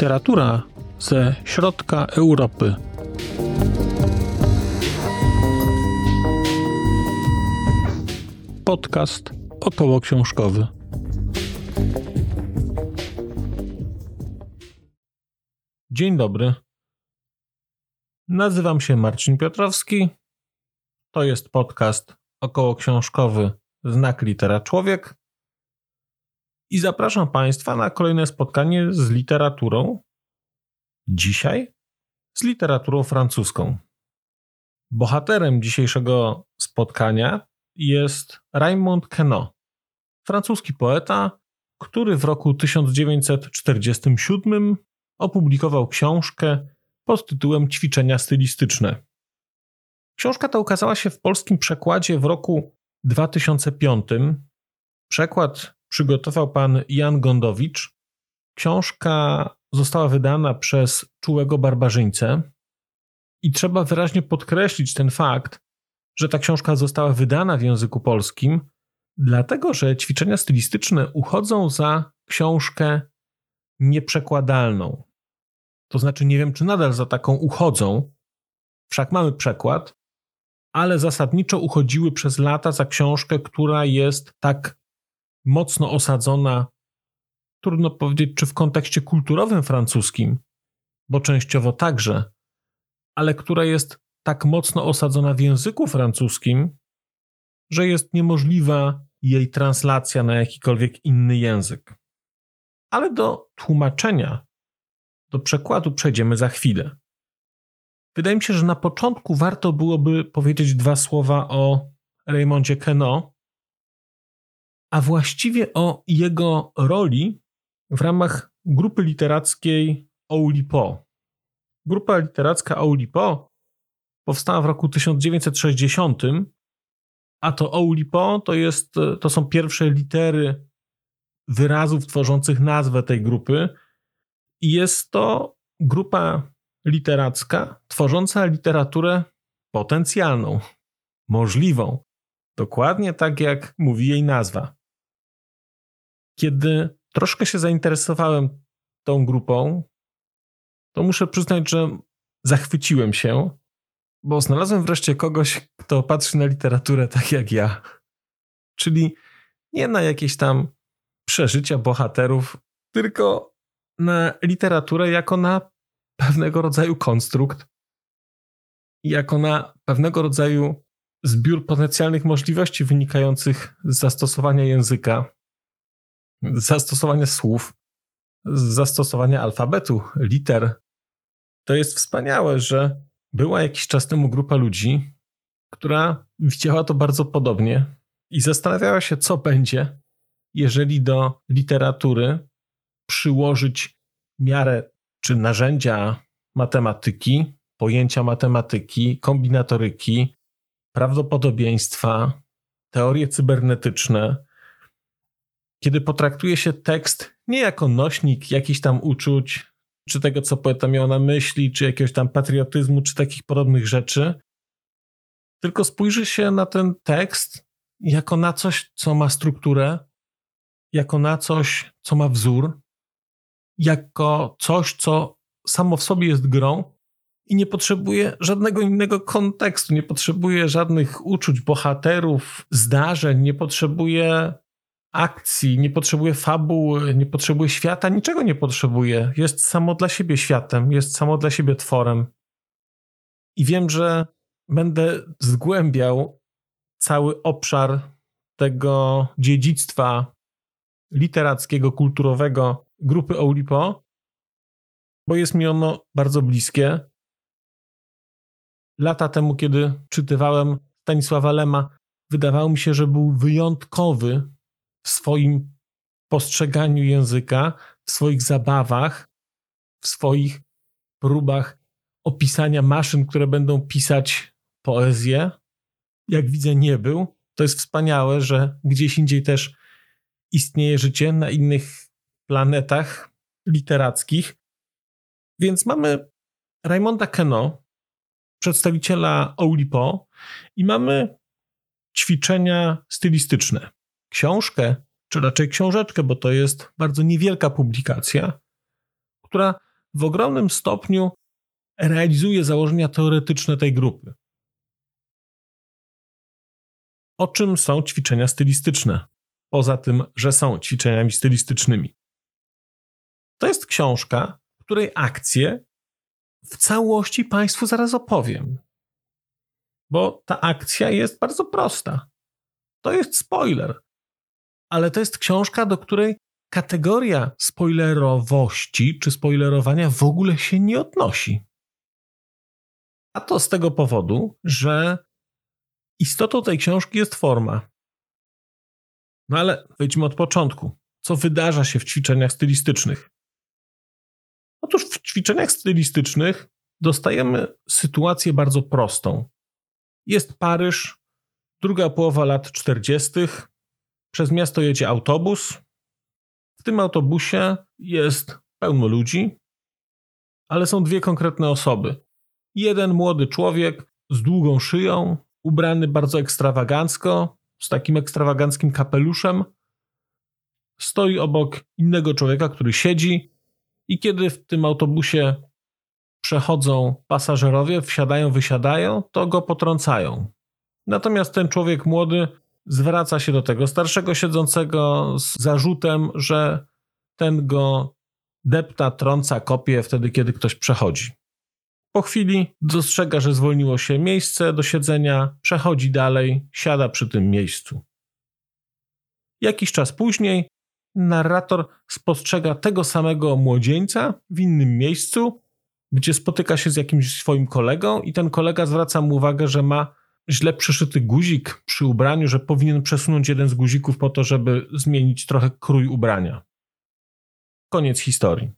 Literatura ze środka Europy. Podcast około książkowy. Dzień dobry. Nazywam się Marcin Piotrowski. To jest podcast około książkowy Znak Litera Człowiek i zapraszam Państwa na kolejne spotkanie z literaturą. Dzisiaj z literaturą francuską. Bohaterem dzisiejszego spotkania jest Raymond Queneau, francuski poeta, który w roku 1947 opublikował książkę pod tytułem Ćwiczenia stylistyczne. Książka ta ukazała się w polskim przekładzie w roku 2005. Przekład przygotował pan Jan Gondowicz. Książka została wydana przez Czułego Barbarzyńcę i trzeba wyraźnie podkreślić ten fakt, że ta książka została wydana w języku polskim, dlatego że ćwiczenia stylistyczne uchodzą za książkę nieprzekładalną. To znaczy, nie wiem, czy nadal za taką uchodzą, wszak mamy przekład, ale zasadniczo uchodziły przez lata za książkę, która jest tak mocno osadzona, trudno powiedzieć, czy w kontekście kulturowym francuskim, bo częściowo także, ale która jest tak mocno osadzona w języku francuskim, że jest niemożliwa jej translacja na jakikolwiek inny język. Ale do tłumaczenia, do przekładu przejdziemy za chwilę. Wydaje mi się, że na początku warto byłoby powiedzieć dwa słowa o Raymondzie Queneau, a właściwie o jego roli w ramach grupy literackiej Oulipo. Grupa literacka Oulipo powstała w roku 1960, a to Oulipo to, jest, to są pierwsze litery wyrazów tworzących nazwę tej grupy i jest to grupa literacka tworząca literaturę potencjalną, możliwą, dokładnie tak jak mówi jej nazwa. Kiedy troszkę się zainteresowałem tą grupą, to muszę przyznać, że zachwyciłem się, bo znalazłem wreszcie kogoś, kto patrzy na literaturę tak jak ja. Czyli nie na jakieś tam przeżycia bohaterów, tylko na literaturę jako na pewnego rodzaju konstrukt, jako na pewnego rodzaju zbiór potencjalnych możliwości wynikających z zastosowania języka zastosowanie słów, zastosowanie alfabetu, liter. To jest wspaniałe, że była jakiś czas temu grupa ludzi, która widziała to bardzo podobnie i zastanawiała się, co będzie, jeżeli do literatury przyłożyć miarę czy narzędzia matematyki, pojęcia matematyki, kombinatoryki, prawdopodobieństwa, teorie cybernetyczne, kiedy potraktuje się tekst nie jako nośnik jakichś tam uczuć, czy tego, co poeta miał na myśli, czy jakiegoś tam patriotyzmu, czy takich podobnych rzeczy, tylko spojrzy się na ten tekst jako na coś, co ma strukturę, jako na coś, co ma wzór, jako coś, co samo w sobie jest grą i nie potrzebuje żadnego innego kontekstu, nie potrzebuje żadnych uczuć, bohaterów, zdarzeń, nie potrzebuje akcji, nie potrzebuje fabuły, nie potrzebuje świata, niczego nie potrzebuje. Jest samo dla siebie światem, jest samo dla siebie tworem. I wiem, że będę zgłębiał cały obszar tego dziedzictwa literackiego, kulturowego grupy Oulipo, bo jest mi ono bardzo bliskie. Lata temu, kiedy czytywałem Stanisława Lema, wydawało mi się, że był wyjątkowy w swoim postrzeganiu języka, w swoich zabawach, w swoich próbach opisania maszyn, które będą pisać poezję. Jak widzę, nie był. To jest wspaniałe, że gdzieś indziej też istnieje życie na innych planetach literackich. Więc mamy Raymonda Queneau, przedstawiciela Oulipo i mamy ćwiczenia stylistyczne książkę, czy raczej książeczkę, bo to jest bardzo niewielka publikacja, która w ogromnym stopniu realizuje założenia teoretyczne tej grupy. O czym są ćwiczenia stylistyczne? Poza tym, że są ćwiczeniami stylistycznymi. To jest książka, której akcje w całości Państwu zaraz opowiem. Bo ta akcja jest bardzo prosta. To jest spoiler. Ale to jest książka, do której kategoria spoilerowości czy spoilerowania w ogóle się nie odnosi. A to z tego powodu, że istotą tej książki jest forma. No ale wejdźmy od początku. Co wydarza się w ćwiczeniach stylistycznych? Otóż w ćwiczeniach stylistycznych dostajemy sytuację bardzo prostą. Jest Paryż, druga połowa lat 40. Przez miasto jedzie autobus. W tym autobusie jest pełno ludzi, ale są dwie konkretne osoby. Jeden młody człowiek z długą szyją, ubrany bardzo ekstrawagancko, z takim ekstrawaganckim kapeluszem, stoi obok innego człowieka, który siedzi i kiedy w tym autobusie przechodzą pasażerowie, wsiadają, wysiadają, to go potrącają. Natomiast ten człowiek młody zwraca się do tego starszego siedzącego z zarzutem, że ten go depta, trąca, kopie wtedy, kiedy ktoś przechodzi. Po chwili dostrzega, że zwolniło się miejsce do siedzenia, przechodzi dalej, siada przy tym miejscu. Jakiś czas później narrator spostrzega tego samego młodzieńca w innym miejscu, gdzie spotyka się z jakimś swoim kolegą, i ten kolega zwraca mu uwagę, że ma źle przyszyty guzik przy ubraniu, że powinien przesunąć jeden z guzików po to, żeby zmienić trochę krój ubrania. Koniec historii.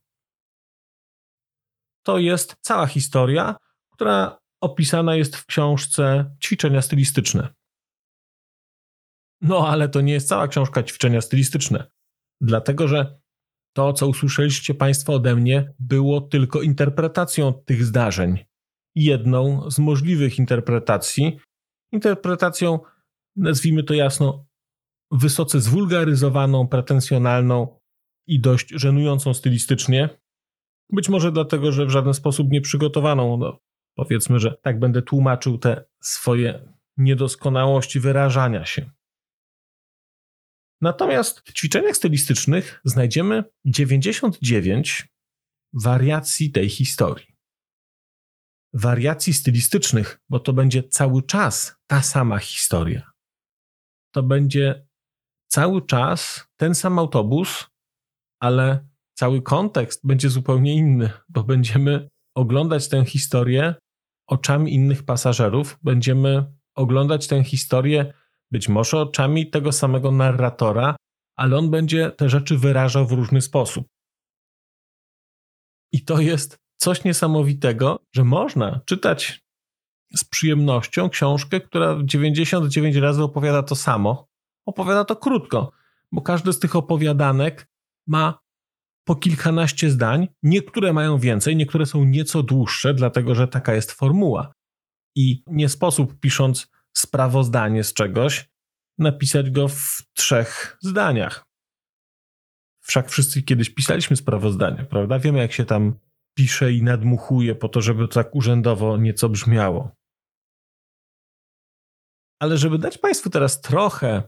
To jest cała historia, która opisana jest w książce Ćwiczenia stylistyczne. No, ale to nie jest cała książka Ćwiczenia stylistyczne, dlatego że to, co usłyszeliście Państwo ode mnie, było tylko interpretacją tych zdarzeń. Jedną z możliwych interpretacji, interpretacją, nazwijmy to jasno, wysoce zwulgaryzowaną, pretensjonalną i dość żenującą stylistycznie. Być może dlatego, że w żaden sposób nie przygotowaną. No, powiedzmy, że tak będę tłumaczył te swoje niedoskonałości wyrażania się. Natomiast w ćwiczeniach stylistycznych znajdziemy 99 wariacji tej historii. Wariacji stylistycznych, bo to będzie cały czas ta sama historia. To będzie cały czas ten sam autobus, ale cały kontekst będzie zupełnie inny, bo będziemy oglądać tę historię oczami innych pasażerów, będziemy oglądać tę historię być może oczami tego samego narratora, ale on będzie te rzeczy wyrażał w różny sposób. I to jest coś niesamowitego, że można czytać z przyjemnością książkę, która 99 razy opowiada to samo. Opowiada to krótko, bo każdy z tych opowiadanek ma po kilkanaście zdań. Niektóre mają więcej, niektóre są nieco dłuższe, dlatego że taka jest formuła. I nie sposób pisząc sprawozdanie z czegoś, napisać go w trzech zdaniach. Wszak wszyscy kiedyś pisaliśmy sprawozdania, prawda? Wiemy, jak się tam pisze i nadmuchuje po to, żeby tak urzędowo nieco brzmiało. Ale żeby dać Państwu teraz trochę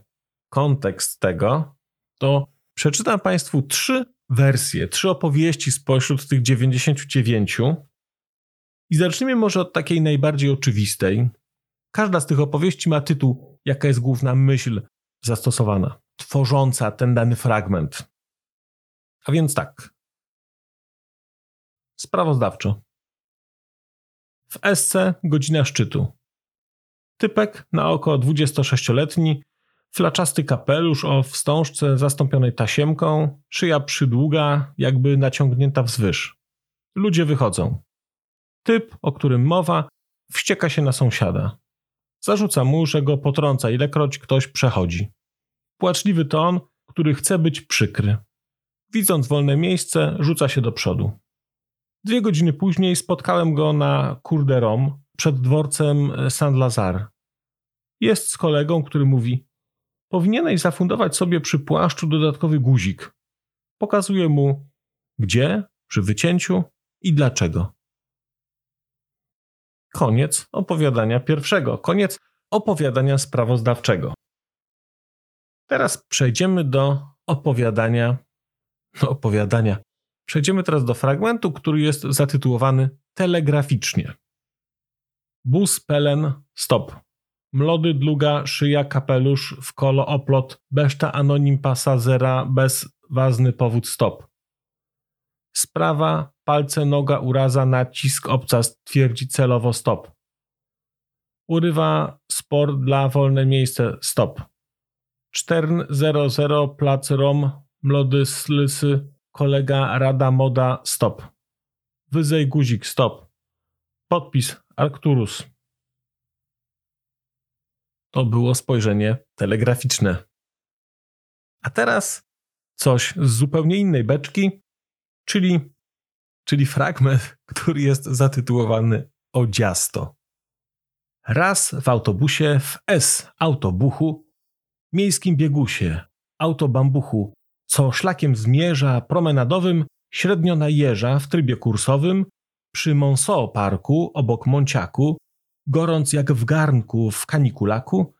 kontekst tego, to przeczytam Państwu trzy wersje, trzy opowieści spośród tych 99 i zacznijmy może od takiej najbardziej oczywistej, Każda z tych opowieści ma tytuł, jaka jest główna myśl zastosowana, tworząca ten dany fragment. A więc tak. Sprawozdawczo. W SC godzina szczytu. Typek na oko 26-letni, flaczasty kapelusz o wstążce zastąpionej tasiemką, szyja przydługa, jakby naciągnięta wzwyż. Ludzie wychodzą. Typ, o którym mowa, wścieka się na sąsiada. Zarzuca mu, że go potrąca, ilekroć ktoś przechodzi. Płaczliwy ton, który chce być przykry. Widząc wolne miejsce, rzuca się do przodu. Dwie godziny później spotkałem go na Kurderom przed dworcem Saint-Lazare. Jest z kolegą, który mówi: Powinieneś zafundować sobie przy płaszczu dodatkowy guzik. Pokazuje mu, gdzie, przy wycięciu i dlaczego. Koniec opowiadania pierwszego, koniec opowiadania sprawozdawczego. Teraz przejdziemy do opowiadania. Do opowiadania. Przejdziemy teraz do fragmentu, który jest zatytułowany telegraficznie. Bus pelen stop. Mlody dluga szyja kapelusz w kolo oplot beszta anonim pasazera bez ważny powód stop. Sprawa, palce, noga, uraza, nacisk, obcas twierdzi celowo stop. Urywa sport dla wolne miejsce stop. Cztern 00 plac rom, mlody slysy, kolega rada moda stop. Wyzej guzik stop. Podpis Arcturus. To było spojrzenie telegraficzne. A teraz coś z zupełnie innej beczki, czyli, czyli fragment, który jest zatytułowany Odziasto. Raz w autobusie w S autobuchu, miejskim biegusie, autobambuchu, co szlakiem zmierza promenadowym średnio na jeża w trybie kursowym, przy Monceau Parku obok Monciaku, gorąc jak w garnku w kanikulaku,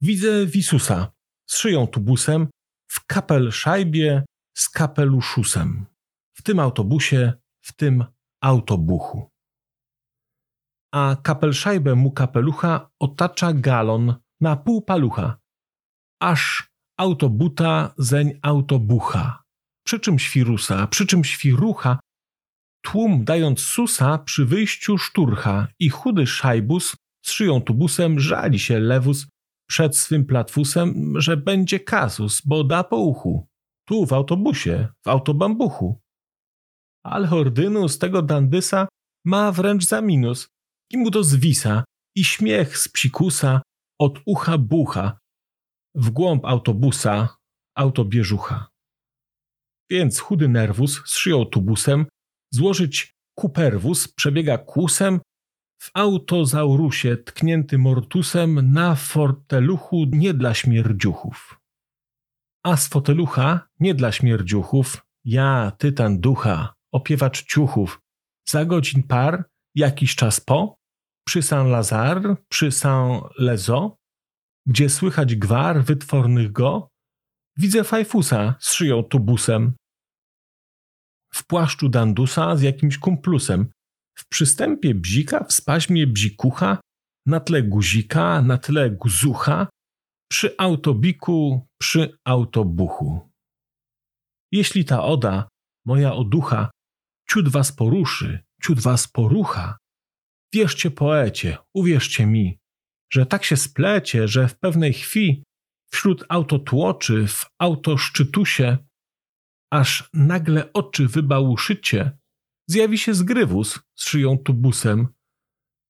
widzę Wisusa z szyją tubusem, w kapel szajbie z kapeluszusem. W tym autobusie, w tym autobuchu. A kapelszajbę mu kapelucha otacza galon na pół palucha, aż autobuta zeń autobucha. Przy czym świrusa, przy czym świrucha, tłum dając susa przy wyjściu szturcha i chudy szajbus z szyją tubusem żali się lewus przed swym platfusem, że będzie kasus, bo da po uchu. Tu w autobusie, w autobambuchu. Ale ordynu z tego dandysa ma wręcz za minus i mu to zwisa i śmiech z psikusa od ucha bucha w głąb autobusa autobieżucha. Więc chudy nerwus z szyją tubusem złożyć kuperwus przebiega kłusem w autozaurusie tknięty mortusem na forteluchu nie dla śmierdziuchów. A z fotelucha nie dla śmierdziuchów, ja, tytan ducha, opiewacz ciuchów, za godzin par, jakiś czas po, przy Saint-Lazare, przy Saint-Lezo, gdzie słychać gwar wytwornych go, widzę Fajfusa z szyją tubusem. W płaszczu Dandusa z jakimś kumplusem, w przystępie bzika, w spaźmie bzikucha, na tle guzika, na tle guzucha, przy autobiku, przy autobuchu. Jeśli ta oda, moja oducha, ciut was poruszy, ciut was porucha, wierzcie poecie, uwierzcie mi, że tak się splecie, że w pewnej chwili wśród autotłoczy, w autoszczytusie, aż nagle oczy wybałuszycie, zjawi się zgrywus z szyją tubusem,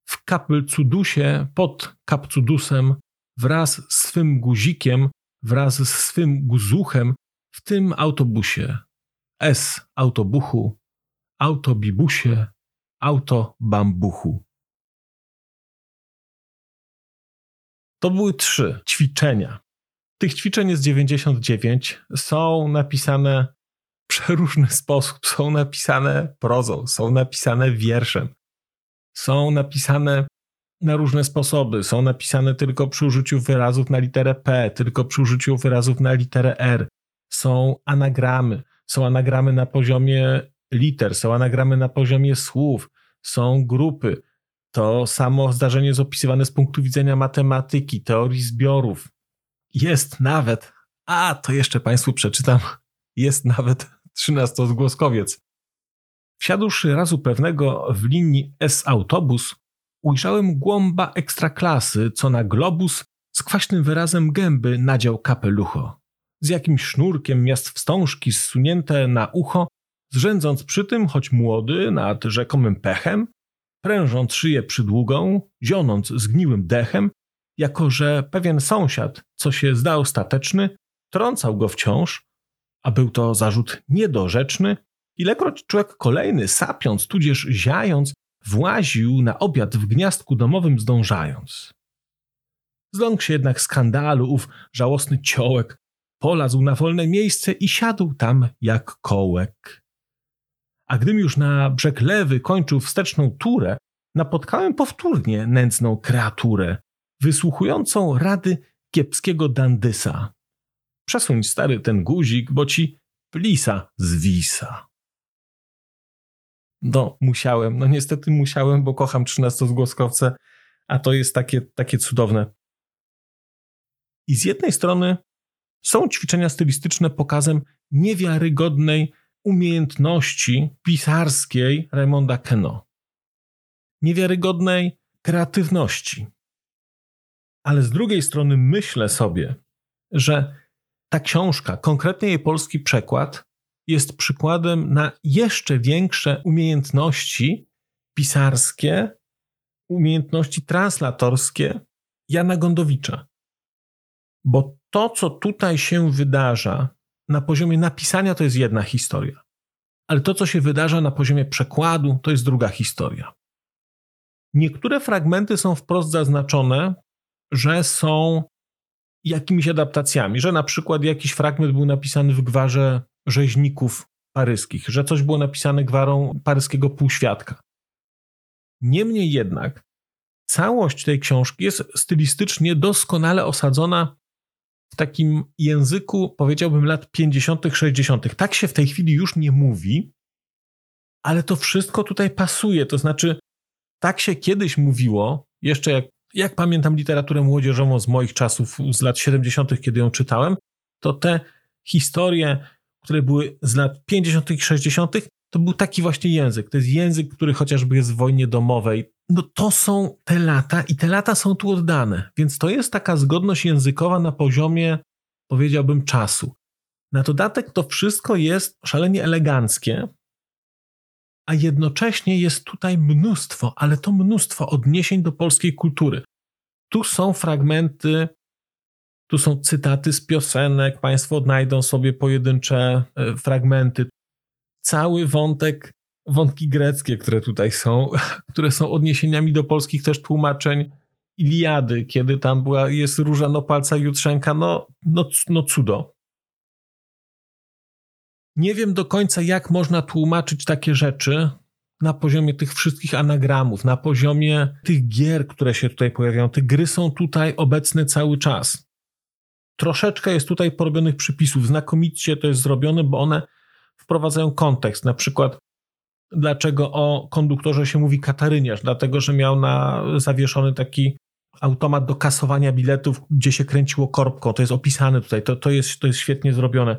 w kapelcudusie pod kapcudusem, wraz z swym guzikiem, wraz z swym guzuchem w tym autobusie. S autobuchu, autobibusie, autobambuchu. To były trzy ćwiczenia. Tych ćwiczeń jest 99. Są napisane w przeróżny sposób. Są napisane prozą, są napisane wierszem, są napisane na różne sposoby. Są napisane tylko przy użyciu wyrazów na literę P, tylko przy użyciu wyrazów na literę R. Są anagramy. Są anagramy na poziomie liter, są anagramy na poziomie słów, są grupy. To samo zdarzenie jest opisywane z punktu widzenia matematyki, teorii zbiorów. Jest nawet, a to jeszcze Państwu przeczytam, jest nawet trzynastozgłoskowiec. Wsiadłszy razu pewnego w linii S-autobus, ujrzałem głąba ekstraklasy, co na globus z kwaśnym wyrazem gęby nadział kapelucho. Z jakimś sznurkiem miast wstążki zsunięte na ucho, zrzędząc przy tym, choć młody, nad rzekomym pechem, prężąc szyję przydługą, zionąc zgniłym dechem, jako że pewien sąsiad, co się zdał ostateczny, trącał go wciąż, a był to zarzut niedorzeczny, ilekroć człowiek kolejny, sapiąc, tudzież ziając, właził na obiad w gniazdku domowym zdążając. Zląkł się jednak skandalu ów żałosny ciołek, polazł na wolne miejsce i siadł tam jak kołek. A gdym już na brzeg lewy kończył wsteczną turę, napotkałem powtórnie nędzną kreaturę, wysłuchującą rady kiepskiego dandysa. Przesuń stary ten guzik, bo ci plisa zwisa. No, musiałem, no niestety musiałem, bo kocham trzynastozgłoskowce, a to jest takie, takie cudowne. I z jednej strony są ćwiczenia stylistyczne pokazem niewiarygodnej umiejętności pisarskiej Raymonda Keno. Niewiarygodnej kreatywności. Ale z drugiej strony myślę sobie, że ta książka, konkretnie jej polski przekład, jest przykładem na jeszcze większe umiejętności pisarskie, umiejętności translatorskie Jana Gondowicza. Bo to, co tutaj się wydarza na poziomie napisania, to jest jedna historia. Ale to, co się wydarza na poziomie przekładu, to jest druga historia. Niektóre fragmenty są wprost zaznaczone, że są jakimiś adaptacjami, że na przykład jakiś fragment był napisany w gwarze rzeźników paryskich, że coś było napisane gwarą paryskiego półświadka. Niemniej jednak całość tej książki jest stylistycznie doskonale osadzona w takim języku, powiedziałbym, lat 50., 60. Tak się w tej chwili już nie mówi, ale to wszystko tutaj pasuje. To znaczy, tak się kiedyś mówiło, jeszcze jak, jak pamiętam literaturę młodzieżową z moich czasów, z lat 70., kiedy ją czytałem, to te historie, które były z lat 50. i 60., to był taki właśnie język. To jest język, który chociażby jest w wojnie domowej. No to są te lata i te lata są tu oddane. Więc to jest taka zgodność językowa na poziomie, powiedziałbym, czasu. Na dodatek to wszystko jest szalenie eleganckie, a jednocześnie jest tutaj mnóstwo, ale to mnóstwo odniesień do polskiej kultury. Tu są fragmenty, tu są cytaty z piosenek, Państwo odnajdą sobie pojedyncze e, fragmenty cały wątek, wątki greckie, które tutaj są, które są odniesieniami do polskich też tłumaczeń Iliady, kiedy tam była, jest róża no palca Jutrzenka, no, no, no cudo. Nie wiem do końca, jak można tłumaczyć takie rzeczy na poziomie tych wszystkich anagramów, na poziomie tych gier, które się tutaj pojawiają. Te gry są tutaj obecne cały czas. Troszeczkę jest tutaj porobionych przypisów. Znakomicie to jest zrobione, bo one wprowadzają kontekst. Na przykład, dlaczego o konduktorze się mówi kataryniarz? Dlatego, że miał na zawieszony taki automat do kasowania biletów, gdzie się kręciło korbką. To jest opisane tutaj, to, to, jest, to jest świetnie zrobione.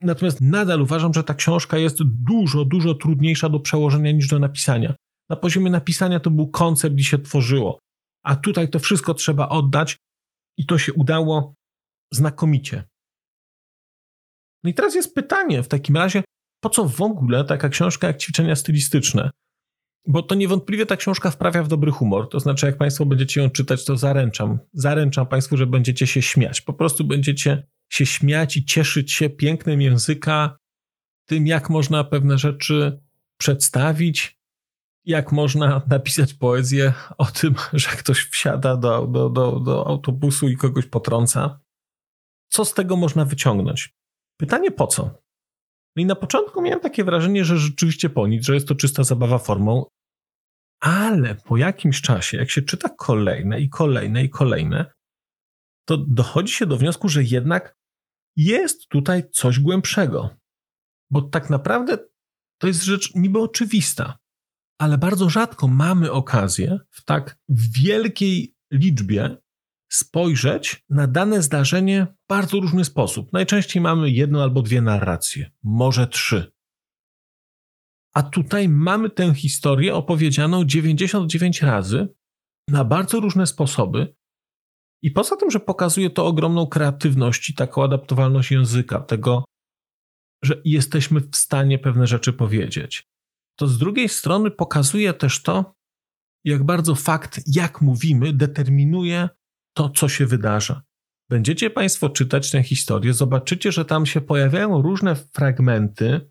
Natomiast nadal uważam, że ta książka jest dużo, dużo trudniejsza do przełożenia niż do napisania. Na poziomie napisania to był koncept i się tworzyło, a tutaj to wszystko trzeba oddać i to się udało znakomicie. No i teraz jest pytanie w takim razie, po co w ogóle taka książka jak ćwiczenia stylistyczne? Bo to niewątpliwie ta książka wprawia w dobry humor. To znaczy, jak Państwo będziecie ją czytać, to zaręczam. Zaręczam Państwu, że będziecie się śmiać. Po prostu będziecie się śmiać i cieszyć się pięknem języka, tym, jak można pewne rzeczy przedstawić, jak można napisać poezję o tym, że ktoś wsiada do, do, do, do autobusu i kogoś potrąca. Co z tego można wyciągnąć? Pytanie po co? No i na początku miałem takie wrażenie, że rzeczywiście po nic, że jest to czysta zabawa formą, ale po jakimś czasie, jak się czyta kolejne i kolejne i kolejne, to dochodzi się do wniosku, że jednak jest tutaj coś głębszego. Bo tak naprawdę to jest rzecz niby oczywista, ale bardzo rzadko mamy okazję w tak wielkiej liczbie spojrzeć na dane zdarzenie w bardzo różny sposób. Najczęściej mamy jedną albo dwie narracje, może trzy. A tutaj mamy tę historię opowiedzianą 99 razy na bardzo różne sposoby. I poza tym, że pokazuje to ogromną kreatywność i taką adaptowalność języka, tego, że jesteśmy w stanie pewne rzeczy powiedzieć, to z drugiej strony pokazuje też to, jak bardzo fakt, jak mówimy, determinuje to, co się wydarza. Będziecie Państwo czytać tę historię, zobaczycie, że tam się pojawiają różne fragmenty,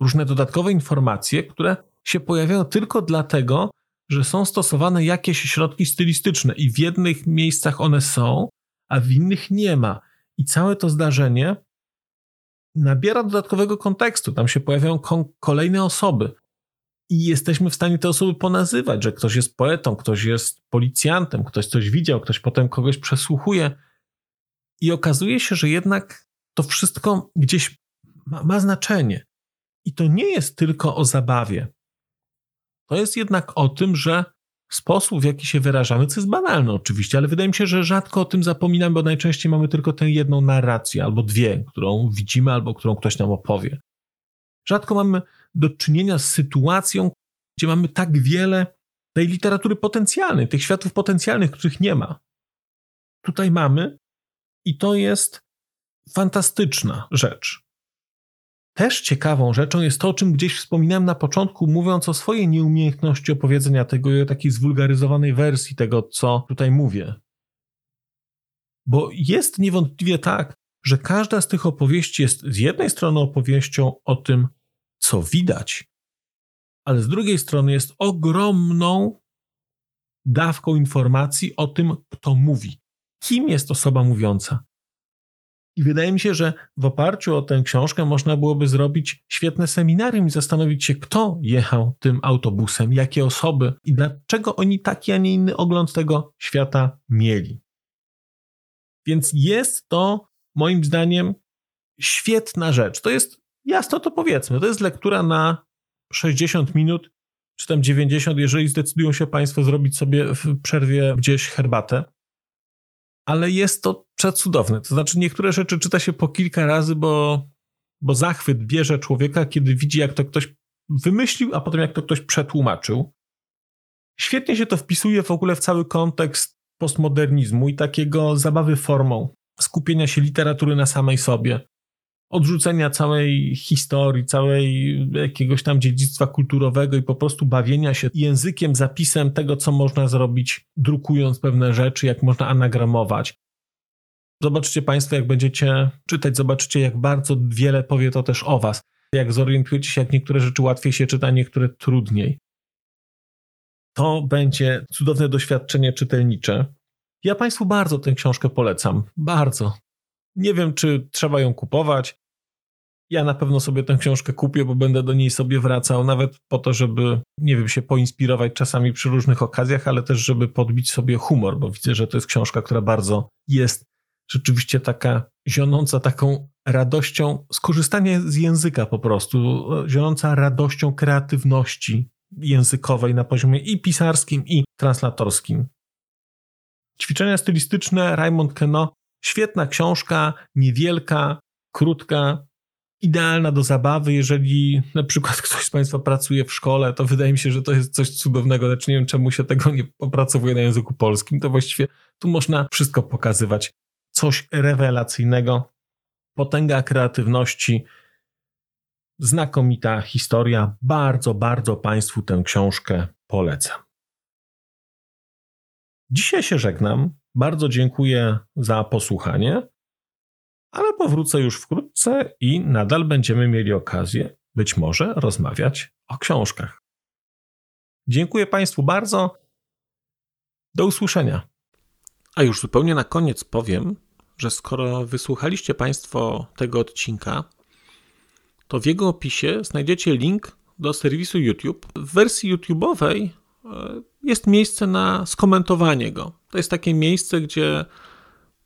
różne dodatkowe informacje, które się pojawiają tylko dlatego, że są stosowane jakieś środki stylistyczne i w jednych miejscach one są, a w innych nie ma. I całe to zdarzenie nabiera dodatkowego kontekstu. Tam się pojawiają kolejne osoby. I jesteśmy w stanie te osoby ponazywać, że ktoś jest poetą, ktoś jest policjantem, ktoś coś widział, ktoś potem kogoś przesłuchuje. I okazuje się, że jednak to wszystko gdzieś ma, ma znaczenie. I to nie jest tylko o zabawie. To jest jednak o tym, że sposób, w jaki się wyrażamy, co jest banalne oczywiście, ale wydaje mi się, że rzadko o tym zapominamy, bo najczęściej mamy tylko tę jedną narrację albo dwie, którą widzimy albo którą ktoś nam opowie. Rzadko mamy do czynienia z sytuacją, gdzie mamy tak wiele tej literatury potencjalnej, tych światów potencjalnych, których nie ma. Tutaj mamy i to jest fantastyczna rzecz. Też ciekawą rzeczą jest to, o czym gdzieś wspominałem na początku, mówiąc o swojej nieumiejętności opowiedzenia tego i o takiej zwulgaryzowanej wersji tego, co tutaj mówię. Bo jest niewątpliwie tak, że każda z tych opowieści jest z jednej strony opowieścią o tym, co widać, ale z drugiej strony jest ogromną dawką informacji o tym, kto mówi, kim jest osoba mówiąca. I wydaje mi się, że w oparciu o tę książkę można byłoby zrobić świetne seminarium i zastanowić się, kto jechał tym autobusem, jakie osoby i dlaczego oni taki, a nie inny ogląd tego świata mieli. Więc jest to, moim zdaniem, świetna rzecz. To jest, jasno to powiedzmy, to jest lektura na 60 minut, czy tam 90, jeżeli zdecydują się Państwo zrobić sobie w przerwie gdzieś herbatę ale jest to przecudowne. To znaczy, niektóre rzeczy czyta się po kilka razy, bo, bo zachwyt bierze człowieka, kiedy widzi, jak to ktoś wymyślił, a potem jak to ktoś przetłumaczył. Świetnie się to wpisuje w ogóle w cały kontekst postmodernizmu i takiego zabawy formą, skupienia się literatury na samej sobie odrzucenia całej historii, całej jakiegoś tam dziedzictwa kulturowego i po prostu bawienia się językiem, zapisem tego, co można zrobić, drukując pewne rzeczy, jak można anagramować. Zobaczycie Państwo, jak będziecie czytać, zobaczycie, jak bardzo wiele powie to też o Was. Jak zorientujecie się, jak niektóre rzeczy łatwiej się czyta, niektóre trudniej. To będzie cudowne doświadczenie czytelnicze. Ja Państwu bardzo tę książkę polecam. Bardzo. Nie wiem, czy trzeba ją kupować. Ja na pewno sobie tę książkę kupię, bo będę do niej sobie wracał, nawet po to, żeby, nie wiem, się poinspirować czasami przy różnych okazjach, ale też, żeby podbić sobie humor, bo widzę, że to jest książka, która bardzo jest rzeczywiście taka zionąca taką radością, skorzystanie z języka po prostu, zionąca radością kreatywności językowej na poziomie i pisarskim, i translatorskim. Ćwiczenia stylistyczne Raymond Queneau Świetna książka, niewielka, krótka, idealna do zabawy. Jeżeli na przykład ktoś z Państwa pracuje w szkole, to wydaje mi się, że to jest coś cudownego. Lecz nie wiem, czemu się tego nie opracowuje na języku polskim. To właściwie tu można wszystko pokazywać. Coś rewelacyjnego. Potęga kreatywności. Znakomita historia. Bardzo, bardzo Państwu tę książkę polecam. Dzisiaj się żegnam. Bardzo dziękuję za posłuchanie, ale powrócę już wkrótce i nadal będziemy mieli okazję być może rozmawiać o książkach. Dziękuję Państwu bardzo. Do usłyszenia. A już zupełnie na koniec powiem, że skoro wysłuchaliście Państwo tego odcinka, to w jego opisie znajdziecie link do serwisu YouTube. W wersji YouTube'owej e, jest miejsce na skomentowanie go. To jest takie miejsce, gdzie